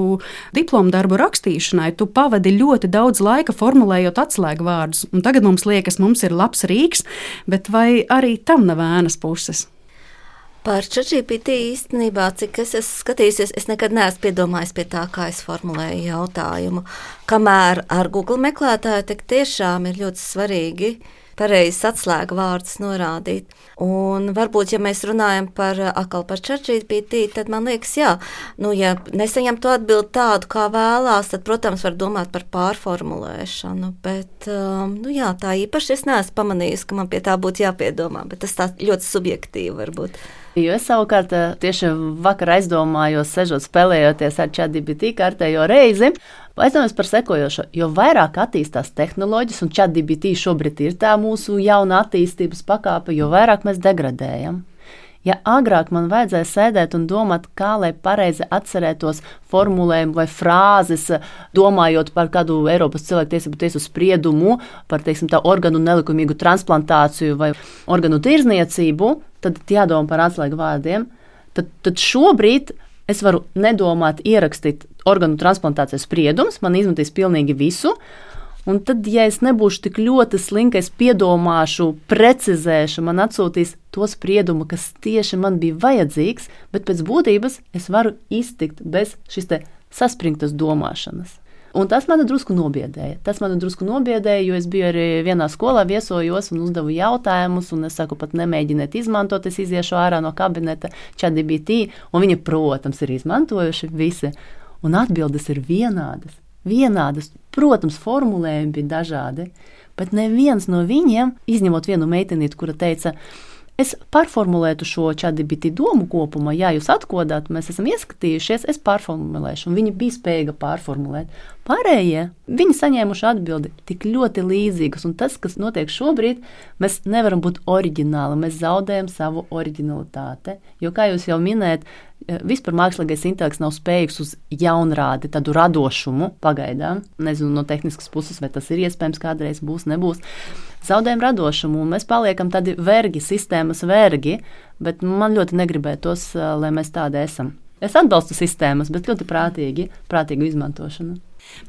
diplomu darbu rakstīšanai. Tu pavadi ļoti daudz laika formulējot atslēgu vārdus, un tagad mums liekas, mums ir labs rīks, bet vai arī tam nav ēnas puses? Par ChatGPT īstenībā, cik es esmu skatījusies, es nekad neesmu piedomājis pie tā, kā es formulēju jautājumu. Kamēr ar Google meklētāju tik tiešām ir ļoti svarīgi pareizs atslēgu vārdus norādīt. Un varbūt, ja mēs runājam par atkal par ChatGPT, tad man liekas, jā, nu, ja nesaņem to atbildi tādu, kā vēlās, tad, protams, var domāt par pārformulēšanu. Bet, um, nu, jā, tā īpaši es neesmu pamanījis, ka man pie tā būtu jāpiedomā, bet tas tā ļoti subjektīvi varbūt. Jo es savukārt eh, tieši vakar aizdomājos, sežot spēlējoties ar ChatGPT kārtējo reizi, aizdomājos par sekojošo. Jo vairāk attīstās tehnoloģijas, un ChatGPT šobrīd ir tā mūsu jauna attīstības pakāpe, jo vairāk mēs degradējam. Ja agrāk man vajadzēja sēdēt un domāt, kā lai pareizi atcerētos formulējumu vai frāzes, domājot par kādu Eiropas cilvēktiesību tiesu spriedumu, par teiksim, organu nelikumīgu transplantāciju vai organu tirzniecību, tad jādomā par atslēgu vārdiem. Tad, tad šobrīd es varu nedomāt, ierakstīt organu transplantācijas spriedumus, man izmetīs pilnīgi visu. Un tad, ja es nebūšu tik ļoti slinka, es piedomāšu, precizēšu, man atsūtīs to spriedumu, kas tieši man bija vajadzīgs, bet pēc būtības es varu iztikt bez šīs saspringtas domāšanas. Un tas man drusku nobiedēja. Tas man drusku nobiedēja, jo es biju arī vienā skolā, viesojos un uzdevu jautājumus. Un es saku, pat nemēģiniet izmantot, es iziešu ārā no kabineta, ChatGPT, viņi, protams, ir izmantojuši visi. Un atbildes ir vienādas vienādas. Protams, formulējumi bija dažādi, bet neviens no viņiem, izņemot vienu meitenīti, kura teica, es pārformulētu šo čatbiti domu kopumā, ja jūs atkodāt, mēs esam ieskatījušies, es pārformulēšu, un viņi bija spējīgi pārformulēt. Pārējie, viņi saņēmuši atbildi tik ļoti līdzīgas, un tas, kas notiek šobrīd, mēs nevaram būt oriģināli, mēs zaudējam savu oriģinalitāti, jo, kā jūs jau minējat, vispār mākslīgais intelekts nav spējīgs uz jaunrādi, tādu radošumu pagaidām. Nezinu no tehniskas puses, vai tas ir iespējams, kādreiz būs, nebūs. Zaudējam radošumu, un mēs paliekam tādi vergi, sistēmas vergi, bet man ļoti negribētos, eh, lai mēs tādi esam. Es atbalstu sistēmas, bet ļoti prātīgi, prātīgu izmantošanu.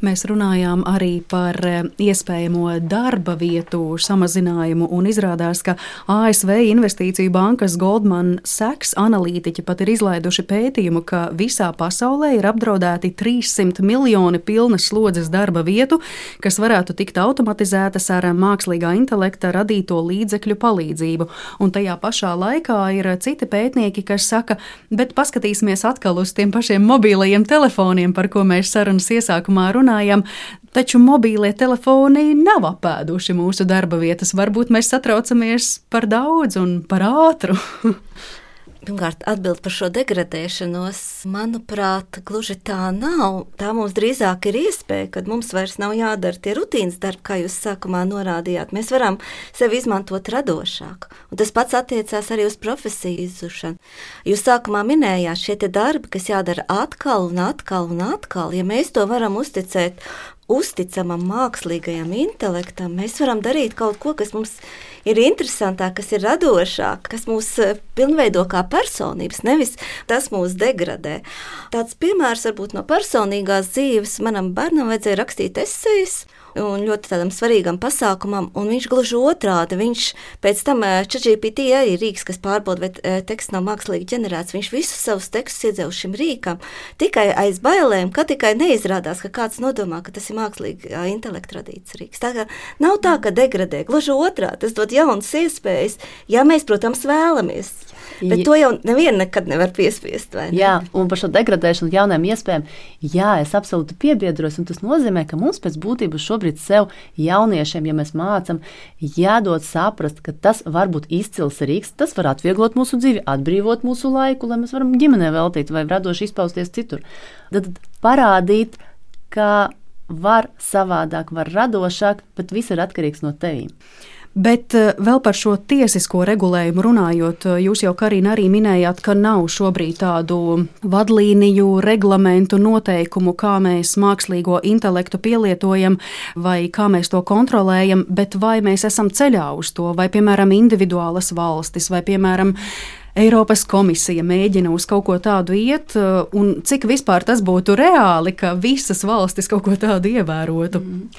Mēs runājām arī par eh, iespējamo darba vietu samazinājumu, un izrādās, ka ASV Investīciju bankas Goldman Sachs analītiķi pat ir izlaiduši pētījumu, ka visā pasaulē ir apdraudēti 300 miljoni pilnas slodzes darba vietu, kas varētu tikt automatizētas ar mākslīgā intelekta radīto līdzekļu palīdzību. Un tajā pašā laikā ir citi pētnieki, kas saka, bet paskatīsimies atkal uz tiem pašiem mobilajiem telefoniem, par ko mēs sarunas iesākumā runājam, taču mobīlie telefoni nav apēduši mūsu darba vietas. Varbūt mēs satraucamies par daudz un par ātru. <laughs> Pirmkārt, atbild par šo degradēšanos. Manuprāt, gluži tā nav. Tā mums drīzāk ir iespēja, kad mums vairs nav jādara tie rutīnas darbi, kā jūs sākumā norādījāt. Mēs varam sevi izmantot radošāk. Un tas pats attiecās arī uz profesiju izzušanu. Jūs sākumā minējāt šie darbi, kas jādara atkal un atkal un atkal. Ja mēs to varam uzticēt uzticamam mākslīgajam intelektam, mēs varam darīt kaut ko, kas mums ir interesantāk, kas ir radošāk, kas mūs eh, pilnveido kā personības, nevis tas mūs degradē. Tāds piemērs varbūt no personīgās dzīves manam bērnam vajadzēja rakstīt esejas un ļoti tādam svarīgam pasākumam, un viņš gluži otrādi. Viņš pēc tam ChatGPT arī rīks, kas pārbauda, vai teksts nav mākslīgi ģenerēts. Viņš visus savus tekstus iedeva šim rīkam tikai aiz bailēm, ka tikai neizrādās, ka kāds nodomā, ka tas ir mākslīgi intelekta radīts rīks. Tā kā nav tā, ka degradē, gluži otrādi, tas dod jaunas iespējas, ja mēs, protams, vēlamies. Bet to jau nevienu nekad nevar piespiest. Ne? Jā, un par šo degradēšanu, jaunām iespējām, jā, es absolūti piebiedros. Tas nozīmē, ka mums pēc būtības šobrīd sev, jauniešiem, ja mēs mācām, jādod saprast, ka tas var būt izcils rīks, tas var atvieglot mūsu dzīvi, atbrīvot mūsu laiku, lai mēs varam ģimenē veltīt vai radoši izpausties citur. Tad parādīt, ka var savādāk, var radošāk, bet viss ir atkarīgs no tevis. Bet eh, vēl par šo tiesisko regulējumu runājot, eh, jūs jau Karina arī minējāt, ka nav šobrīd tādu vadlīniju, reglamentu, noteikumu, kā mēs mākslīgo intelektu pielietojam vai kā mēs to kontrolējam, bet vai mēs esam ceļā uz to, vai piemēram individuālas valstis vai piemēram Eiropas komisija mēģina uz kaut ko tādu iet, uh, un cik vispār tas būtu reāli, ka visas valstis kaut ko tādu ievērotu? Mm.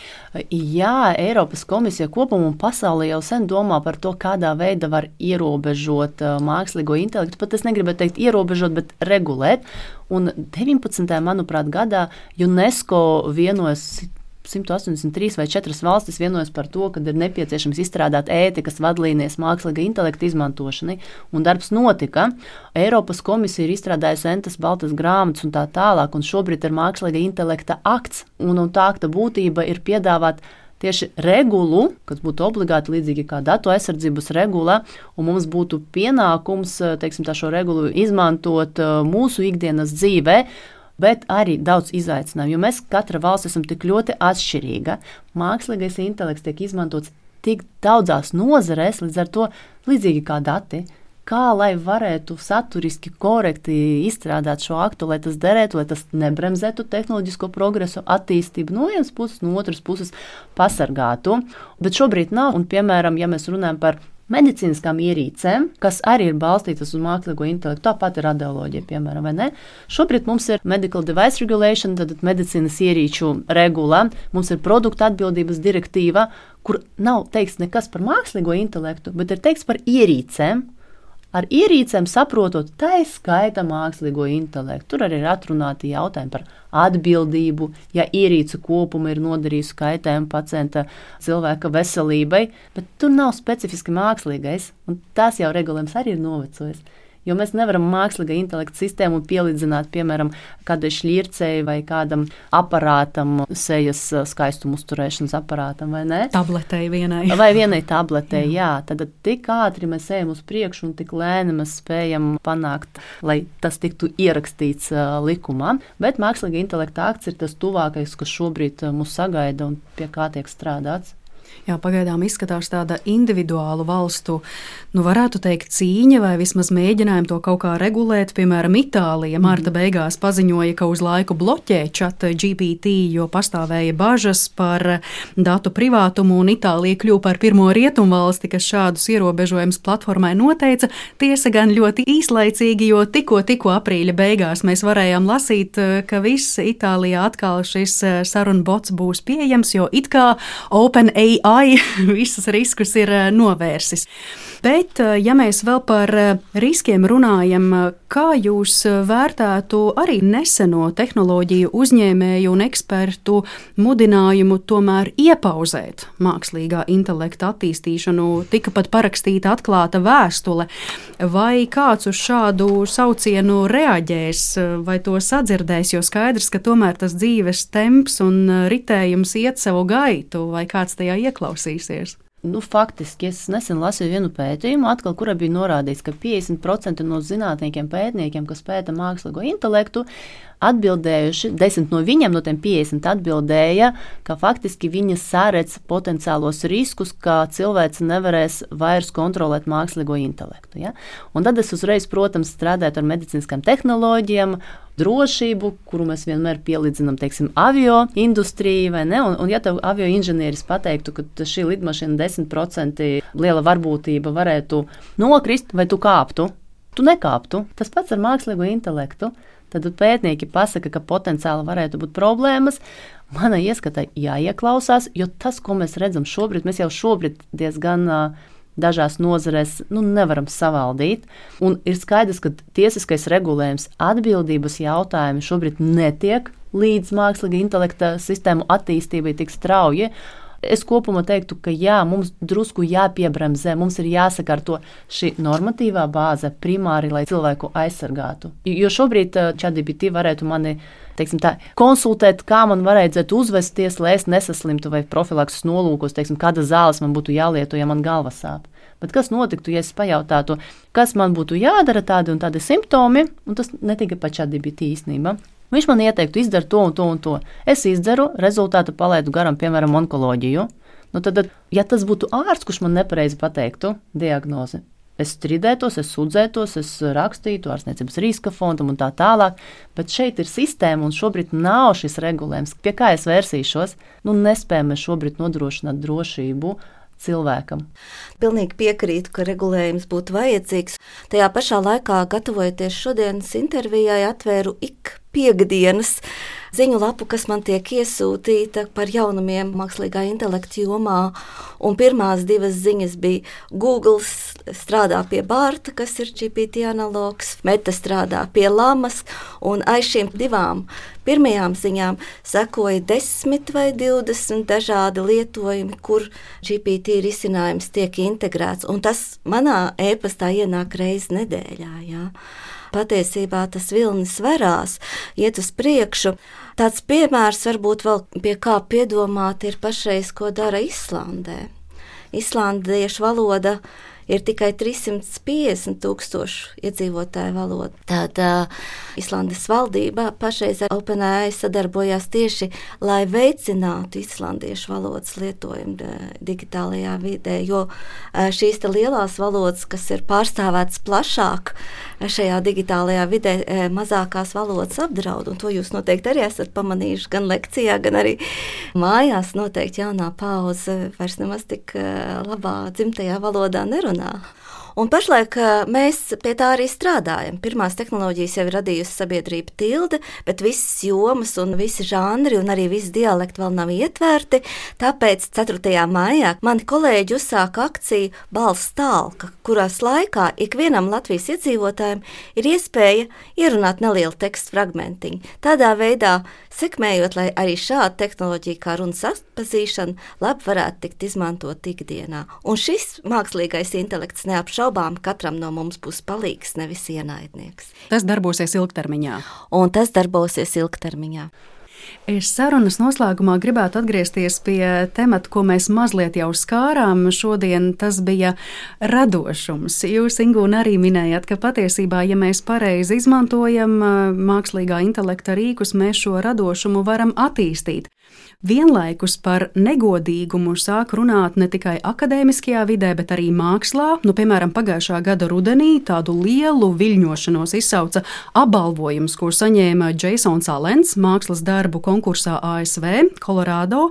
Jā, Eiropas komisija kopumā un pasaulē jau sen domā par to, kādā veidā var ierobežot uh, mākslīgo intelektu. Pat es negribētu teikt ierobežot, bet regulēt. Un 19. manuprāt, gadā UNESCO vienojas 183 vai 4 valstis vienojas par to, ka ir nepieciešams izstrādāt ētikas vadlīnijas mākslīga intelekta izmantošanai, un darbs notika. Eiropas komisija ir izstrādājusi entas baltas grāmatas un tā tālāk, un šobrīd ir mākslīga intelekta akts, un, un tā akta būtība ir piedāvāt tieši regulu, kas būtu obligāti līdzīgi kā datu aizsardzības regula, un mums būtu pienākums teiksim, šo regulu izmantot uh, mūsu ikdienas dzīvē bet arī daudz izaicinājumu, jo mēs katra valsts esam tik ļoti atšķirīga. Mākslīgais intelekts tiek izmantots tik daudzās nozarēs, līdz ar to līdzīgi kā dati. Kā lai varētu saturiski korekti izstrādāt šo aktu, lai tas derētu, lai tas nebremzētu tehnoloģisko progresu, attīstību no vienas puses, no otras puses pasargātu. Bet šobrīd nav, un piemēram, ja mēs runājam par medicīniskām ierīcēm, kas arī ir balstītas uz mākslīgo intelektu, tāpat ir radioloģija, piemēram, vai ne? Šobrīd mums ir Medical Device Regulation, tad medicīnas ierīču regula, mums ir produktu atbildības direktīva, kur nav teikts nekas par mākslīgo intelektu, bet ir teikts par ierīcēm, ar ierīcēm saprotot tā skaita mākslīgo intelektu. Tur arī ir atrunāti jautājumi par atbildību, ja ierīce kopuma ir nodarījusi kaitējumu pacienta cilvēka veselībai, bet tur nav specifiski mākslīgais, un tas jau regulējums arī ir novecojis. Jo mēs nevaram mākslīgā intelekta sistēmu pielīdzināt, piemēram, kādai šķircei vai kādam aparātam, sejas skaistuma uzturēšanas aparātam, vai ne? Tabletei vienai. Vai vienai <laughs> tabletei, jā. jā. Tad tik ātri mēs ejam uz priekšu un tik lēni mēs spējam panākt, lai tas tiktu ierakstīts uh, likumā. Bet mākslīgā intelekta akts ir tas tuvākais, kas šobrīd mūs sagaida un pie kā tiek strādāts. Jā, pagaidām izskatās tāda individuāla valstu, nu, varētu teikt, cīņa vai vismaz mēģinājumi to kaut kā regulēt. Piemēram, Itālija marta mm. beigās paziņoja, ka uz laiku bloķē čata GPT, jo pastāvēja bažas par datu privātumu, un Itālija kļuva par pirmo rietumvalsti, kas šādus ierobežojumus platformai noteica. Tiesa gan ļoti īslaicīgi, jo tikko, tikko aprīļa beigās mēs varējām lasīt, ka viss Itālijā atkal šis sarunbots būs pieejams, jo it kā OpenAI AI <laughs> visus riskus ir eh, novērsis. Bet, eh, ja mēs vēl par eh, riskiem runājam, kā jūs vērtētu arī neseno tehnoloģiju uzņēmēju un ekspertu mudinājumu tomēr iepauzēt mākslīgā intelekta attīstīšanu, tika pat parakstīta atklāta vēstule, vai kāds uz šādu saucienu reaģēs vai to sadzirdēs, jo skaidrs, ka tomēr tas dzīves temps un ritējums iet savu gaitu, vai kāds tajā ieklausās ieklausīsies. Nu, faktiski es nesen lasīju vienu pētījumu, atkal, kurā bija norādīts, ka 50% no zinātniekiem, pētniekiem, kas pēta mākslīgo intelektu, atbildējuši, desmit no viņiem, no tiem 50 atbildēja, ka faktiski viņi saredz potenciālos riskus, ka cilvēks nevarēs vairs kontrolēt mākslīgo intelektu. Ja? Un tad es uzreiz, protams, strādāju ar medicīniskām tehnoloģijām, drošību, kuru mēs vienmēr pielīdzinām, teiksim, avio industrijai, vai ne? Un, un ja tev avio inženieris pateiktu, ka šī lidmašīna 10% liela varbūtība varētu nokrist, vai tu kāptu? Tu nekāptu. Tas pats ar mākslīgo intelektu. Tad pētnieki pasaka, ka potenciāli varētu būt problēmas. Mana ieskata jāieklausās, jo tas, ko mēs redzam šobrīd, mēs jau šobrīd diezgan uh, dažās nozarēs nu, nevaram savaldīt. Un ir skaidrs, ka tiesiskais regulējums atbildības jautājumi šobrīd netiek līdz mākslīga intelekta sistēmu attīstībai tik strauji. Es kopumā teiktu, ka jā, mums drusku jāpiebremzē, mums ir jāsakārto šī normatīvā bāze primāri, lai cilvēku aizsargātu. Jo šobrīd ChatGPT varētu mani teiksim, tā, konsultēt, kā man vajadzētu uzvesties, lai es nesaslimtu vai profilakses nolūkos, teiksim, kāda zāles man būtu jālieto, ja man galva sāp. Bet kas notiktu, ja es pajautātu, kas man būtu jādara, tādi un tādi simptomi, un tas netika pat šādi bija īstenība. Viņš man ieteiktu izdarīt to un to un to. Es izdzeru, rezultātu palaidu garām, piemēram, onkoloģiju. Nu, tad, ja tas būtu ārsts, kurš man nepareizi pateiktu diagnozi, es strīdētos, es sūdzētos, es rakstītu ārstniecības riska fondam un tā tālāk. Bet šeit ir sistēma, un šobrīd nav šis regulējums. Pie kā es vērsīšos? Nu, nespējam šobrīd nodrošināt drošību cilvēkam. Pilnīgi piekrītu, ka regulējums būtu vajadzīgs. Tajā pašā laikā, gatavojoties šodienas intervijai, atvēru ik piekdienas ziņu lapu, kas man tiek iesūtīta par jaunumiem mākslīgā intelekta jomā. Un pirmās divas ziņas bija Google strādā pie Bārta, kas ir GPT analogs, Meta strādā pie Lamas, un aiz šīm divām pirmajām ziņām sekoja desmit vai divdesmit dažādi lietojumi, kur GPT risinājums tiek integrēts. Un tas manā e-pastā ienāk reizes nedēļā. Jā patiesībā tas vilnis varās, iet uz priekšu. Tāds piemērs varbūt vēl pie kā piedomāt ir pašreiz, ko dara Islandē. Islandiešu valoda ir tikai 350 tūkstošu iedzīvotāju valoda. Tad uh, Islandes valdība pašreiz ar OpenAI sadarbojās tieši, lai veicinātu islandiešu valodas lietojumu uh, digitālajā vidē, jo uh, šīs lielās valodas, kas ir pārstāvētas plašāk šajā digitālajā vidē, uh, mazākās valodas apdraud, un to jūs noteikti arī esat pamanījuši gan lekcijā, gan arī mājās. Noteikti jaunā paudze vairs nemaz tik labā dzimtajā valodā nerunā runā. Un pašlaik mēs pie tā arī strādājam. Pirmās tehnoloģijas jau ir radījusi sabiedrība tilde, bet visas jomas un visi žanri un arī visi dialekti vēl nav ietverti. Tāpēc 4. maijā mani kolēģi uzsāka akciju Balss tālka, kurās laikā ikvienam Latvijas iedzīvotājam ir iespēja ierunāt nelielu tekstu fragmentiņu. Tādā veidā sekmējot, lai arī šāda tehnoloģija kā runas atpazīšana labi varētu tikt izmantot ikdienā. Un šis mākslīgais intelekts neapšaubām katram no mums būs palīgs, nevis ienaidnieks. Tas darbosies ilgtermiņā. Un tas darbosies ilgtermiņā. Es sarunas noslēgumā gribētu atgriezties pie temata, ko mēs mazliet jau skārām. Šodien tas bija radošums. Jūs, Ingūna, arī minējāt, ka patiesībā, ja mēs pareizi izmantojam mākslīgā intelekta rīkus, mēs šo radošumu varam attīstīt. Vienlaikus par negodīgumu sāk runāt ne tikai akadēmiskajā vidē, bet arī mākslā. Nu, piemēram, pagājušā gada rudenī tādu lielu viļņošanos izsauca apbalvojums, ko saņēma Jasons Alens mākslas darbu konkursā ASV, Kolorādo.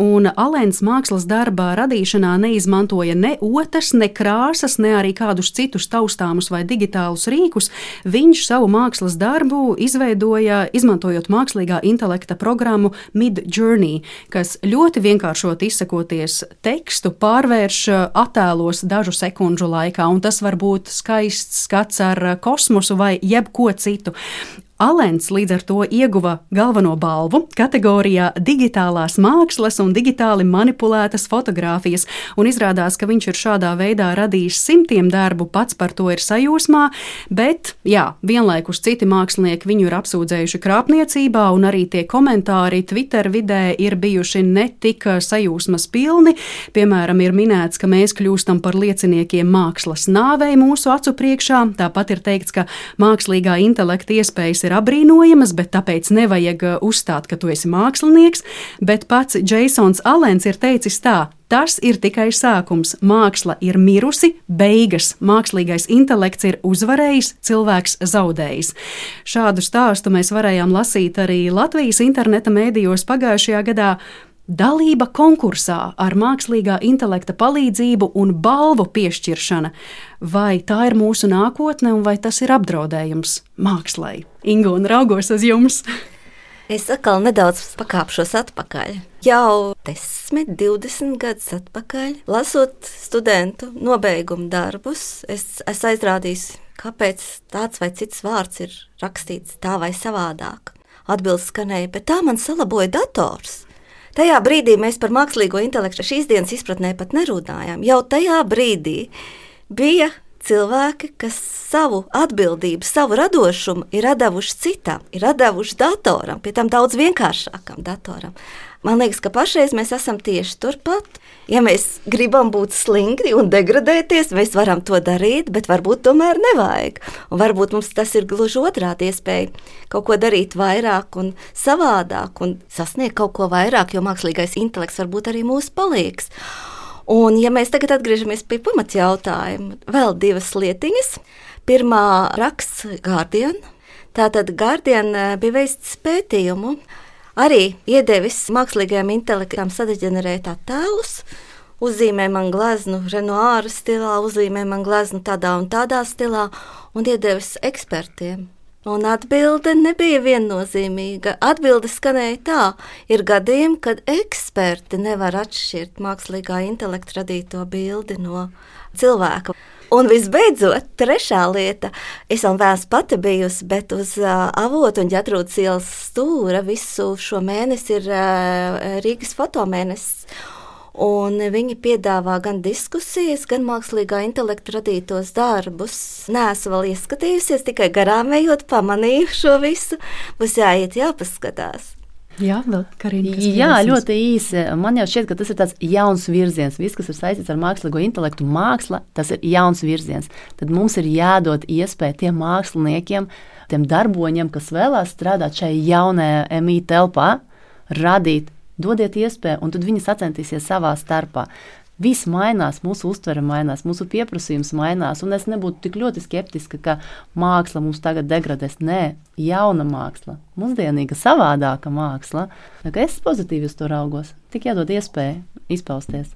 Alens mākslas darba radīšanā neizmantoja ne otas, ne krāsas, ne arī kādus citus taustāmus vai digitālus rīkus. Viņš savu mākslas darbu izveidoja izmantojot mākslīgā intelekta programmu Midjourney. Journey, kas ļoti vienkāršot izsakoties tekstu, pārvērš uh, attēlos dažu sekundžu laikā, un tas var būt skaists skats ar uh, kosmosu vai jebko citu. Alens līdz ar to ieguva galveno balvu kategorijā digitālās mākslas un digitāli manipulētas fotogrāfijas, un izrādās, ka viņš ir šādā veidā radījis simtiem darbu, pats par to ir sajūsmā, bet, jā, vienlaikus citi mākslinieki viņu ir apsūdzējuši krāpniecībā, un arī tie komentāri Twitter vidē ir bijuši ne tik sajūsmas pilni. Piemēram, ir minēts, ka mēs kļūstam par lieciniekiem mākslas nāvei mūsu acu priekšā, tāpat ir teikts, ka mākslīgā intelekta iespējas ir apbrīnojamas, bet tāpēc nevajag uh, uzstāt, ka tu esi mākslinieks. Bet pats Jasons Alens ir teicis tā. Tas ir tikai sākums. Māksla ir mirusi, beigas. Mākslīgais intelekts ir uzvarējis, cilvēks zaudējis. Šādu stāstu mēs varējām lasīt arī Latvijas interneta mēdījos pagājušajā gadā. Dalība konkursā ar mākslīgā intelekta palīdzību un balvu piešķiršana. Vai tā ir mūsu nākotne, vai tas ir apdraudējums mākslai? Ingu un raugos uz jums! Es atkal nedaudz pakāpšos atpakaļ. Jau 10, 20 gadus atpakaļ, lasot studentu nobeigumu darbus, es esmu aizrādījis, kāpēc tāds vai cits vārds ir rakstīts tā vai savādāk. Atbildes skanēja, bet tā man salaboja dators. Tajā brīdī mēs par mākslīgo intelektu šīs dienas izpratnē pat nerunājām. Jau tajā brīdī bija cilvēki, kas savu atbildību, savu radošumu ir devuši citam, ir devuši datoram, pie tam daudz vienkāršākam datoram. Man liekas, ka pašreiz mēs esam tieši turpat. Ja mēs gribam būt stingri un degradēties, mēs varam to darīt, bet varbūt tomēr nevajag. Un varbūt mums tas ir gluži otrādi iespēja kaut ko darīt vairāk un savādāk un sasniegt kaut ko vairāk, jo mākslīgais intelekts varbūt arī mūs palīgs. Un, ja mēs tagad atgriežamies pie pamatjautājuma, vēl divas lietiņas. Pirmā raksts Guardian. Tātad Guardian eh, bija veids pētījumu, arī iedevis mākslīgajam intelektam sadeģenerēt attēlus. Uzzīmē man gleznu Renoāra stilā, uzzīmē man gleznu tādā un tādā stilā, un iedevis ekspertiem. Un atbilde nebija viennozīmīga. Atbilde skanēja tā, ir gadījumi, kad eksperti nevar atšķirt mākslīgā intelekta radīto bildi no cilvēka. Un visbeidzot, trešā lieta, es vēl vēlas pati bijusi, bet uz uh, avotu un ģetrūdas ielas stūra visu šo mēnesi ir uh, Rīgas fotomēnesis. Un viņi piedāvā gan diskusijas, gan mākslīgā intelekta radītos darbus. Nē, esmu vēl ieskatījusies, tikai garām ejot, pamanīju šo visu. Būs jāiet, jāpaskatās. Jā, Karina, Jā ļoti īsi. Man jau šķiet, ka tas ir tāds jauns virziens. Viss, kas ir saistīts ar mākslīgo intelektu, māksla, tas ir jauns virziens. Tad mums ir jādod iespēja tiem māksliniekiem, tiem darboņiem, kas vēlās strādāt šajā jaunajā MI telpā, radīt dodiet iespēju, un tad viņi sacentīsies savā starpā. Viss mainās, mūsu uztvere mainās, mūsu pieprasījums mainās, es nebūtu tik ļoti skeptiska, ka māksla mums tagad degradēs. Nē, jauna māksla, mūsdienīga, savādāka māksla. Es pozitīvi uz to raugos, tik jādod iespēju izpausties.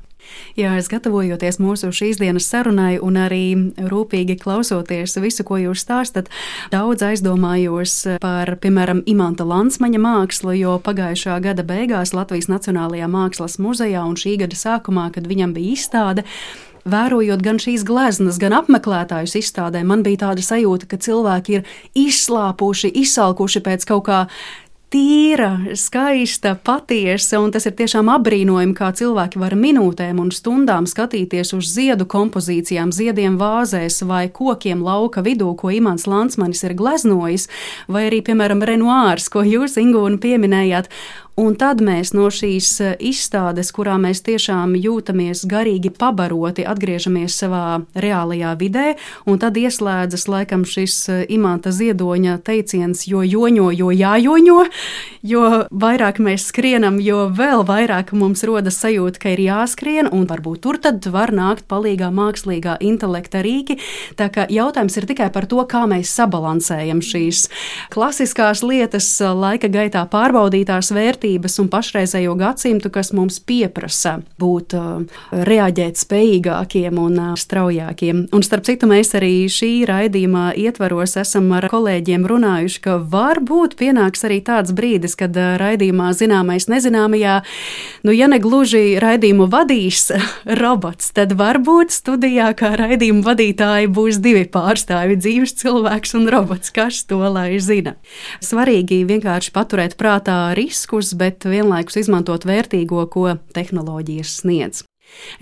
Jā, es gatavojoties mūsu šīs dienas sarunai un arī rūpīgi klausoties visu, ko jūs stāstat, daudz aizdomājos par, piemēram, Imanta Lansmaņa mākslu, jo pagājušā gada beigās Latvijas Nacionālajā mākslas muzejā un šī gada sākumā, kad viņam bija izstāde, Vērojot gan šīs gleznas, gan apmeklētājus izstādē, man bija tāda sajūta, ka cilvēki ir izslāpuši, izsalkuši pēc kaut kā tīra, skaista, patiesa, un tas ir tiešām apbrīnojami, kā cilvēki var minūtēm un stundām skatīties uz ziedu kompozīcijām, ziediem vāzēs vai kokiem lauka vidū, ko Imants Lansmanis ir gleznojis, vai arī, piemēram, Renoārs, ko jūs, Ingūna, pieminējāt. Un tad mēs no šīs e, izstādes, kurā mēs tiešām jūtamies garīgi pabaroti, atgriežamies savā reālajā vidē, un tad ieslēdzas laikam šis e, imanta ziedoņa teiciens, jo joņo, jo jājoņo, jo vairāk mēs skrienam, jo vēl vairāk mums rodas sajūta, ka ir jāskrien, un varbūt tur tad var nākt palīgā mākslīgā intelekta rīki. Tā kā jautājums ir tikai par to, kā mēs sabalansējam šīs klasiskās lietas, laika gaitā pārbaudītās vērtības vērtības un pašreizējo gadsimtu, kas mums pieprasa būt uh, reaģēt spējīgākiem un uh, straujākiem. Un starp citu, mēs arī šī raidījuma ietvaros esam ar kolēģiem runājuši, ka varbūt pienāks arī tāds brīdis, kad uh, raidījumā zināmais nezināmajā, nu, ja ne gluži raidījumu vadīs <laughs> robots, tad varbūt studijā kā raidījumu vadītāji būs divi pārstāvi - dzīves cilvēks un robots. Kas to lai zina? Svarīgi vienkārši paturēt prātā riskus, bet vienlaikus izmantot vērtīgo, ko tehnoloģijas sniedz.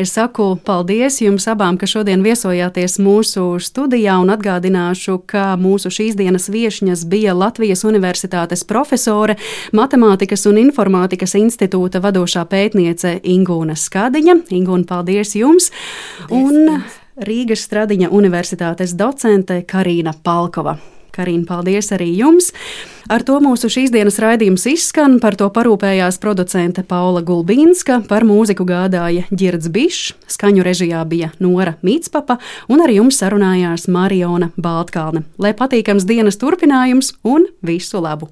Es saku paldies jums abām, ka šodien viesojāties mūsu studijā un atgādināšu, ka mūsu šīs dienas viesņas bija Latvijas Universitātes profesore, Matemātikas un Informātikas institūta vadošā pētniece Ingūna Skadiņa. Ingūna, paldies jums! Paldies, un Rīgas Stradiņa Universitātes docente Karina Palkova. Karina, paldies arī jums! Ar to mūsu šīs dienas raidījums izskan. Par to parūpējās producente Paula Gulbīnska, par mūziku gādāja Girds Bišs, skaņu režijā bija Nora Mītspapa un ar jums sarunājās Mariona Baltkalne. Lai patīkams dienas turpinājums un visu labu!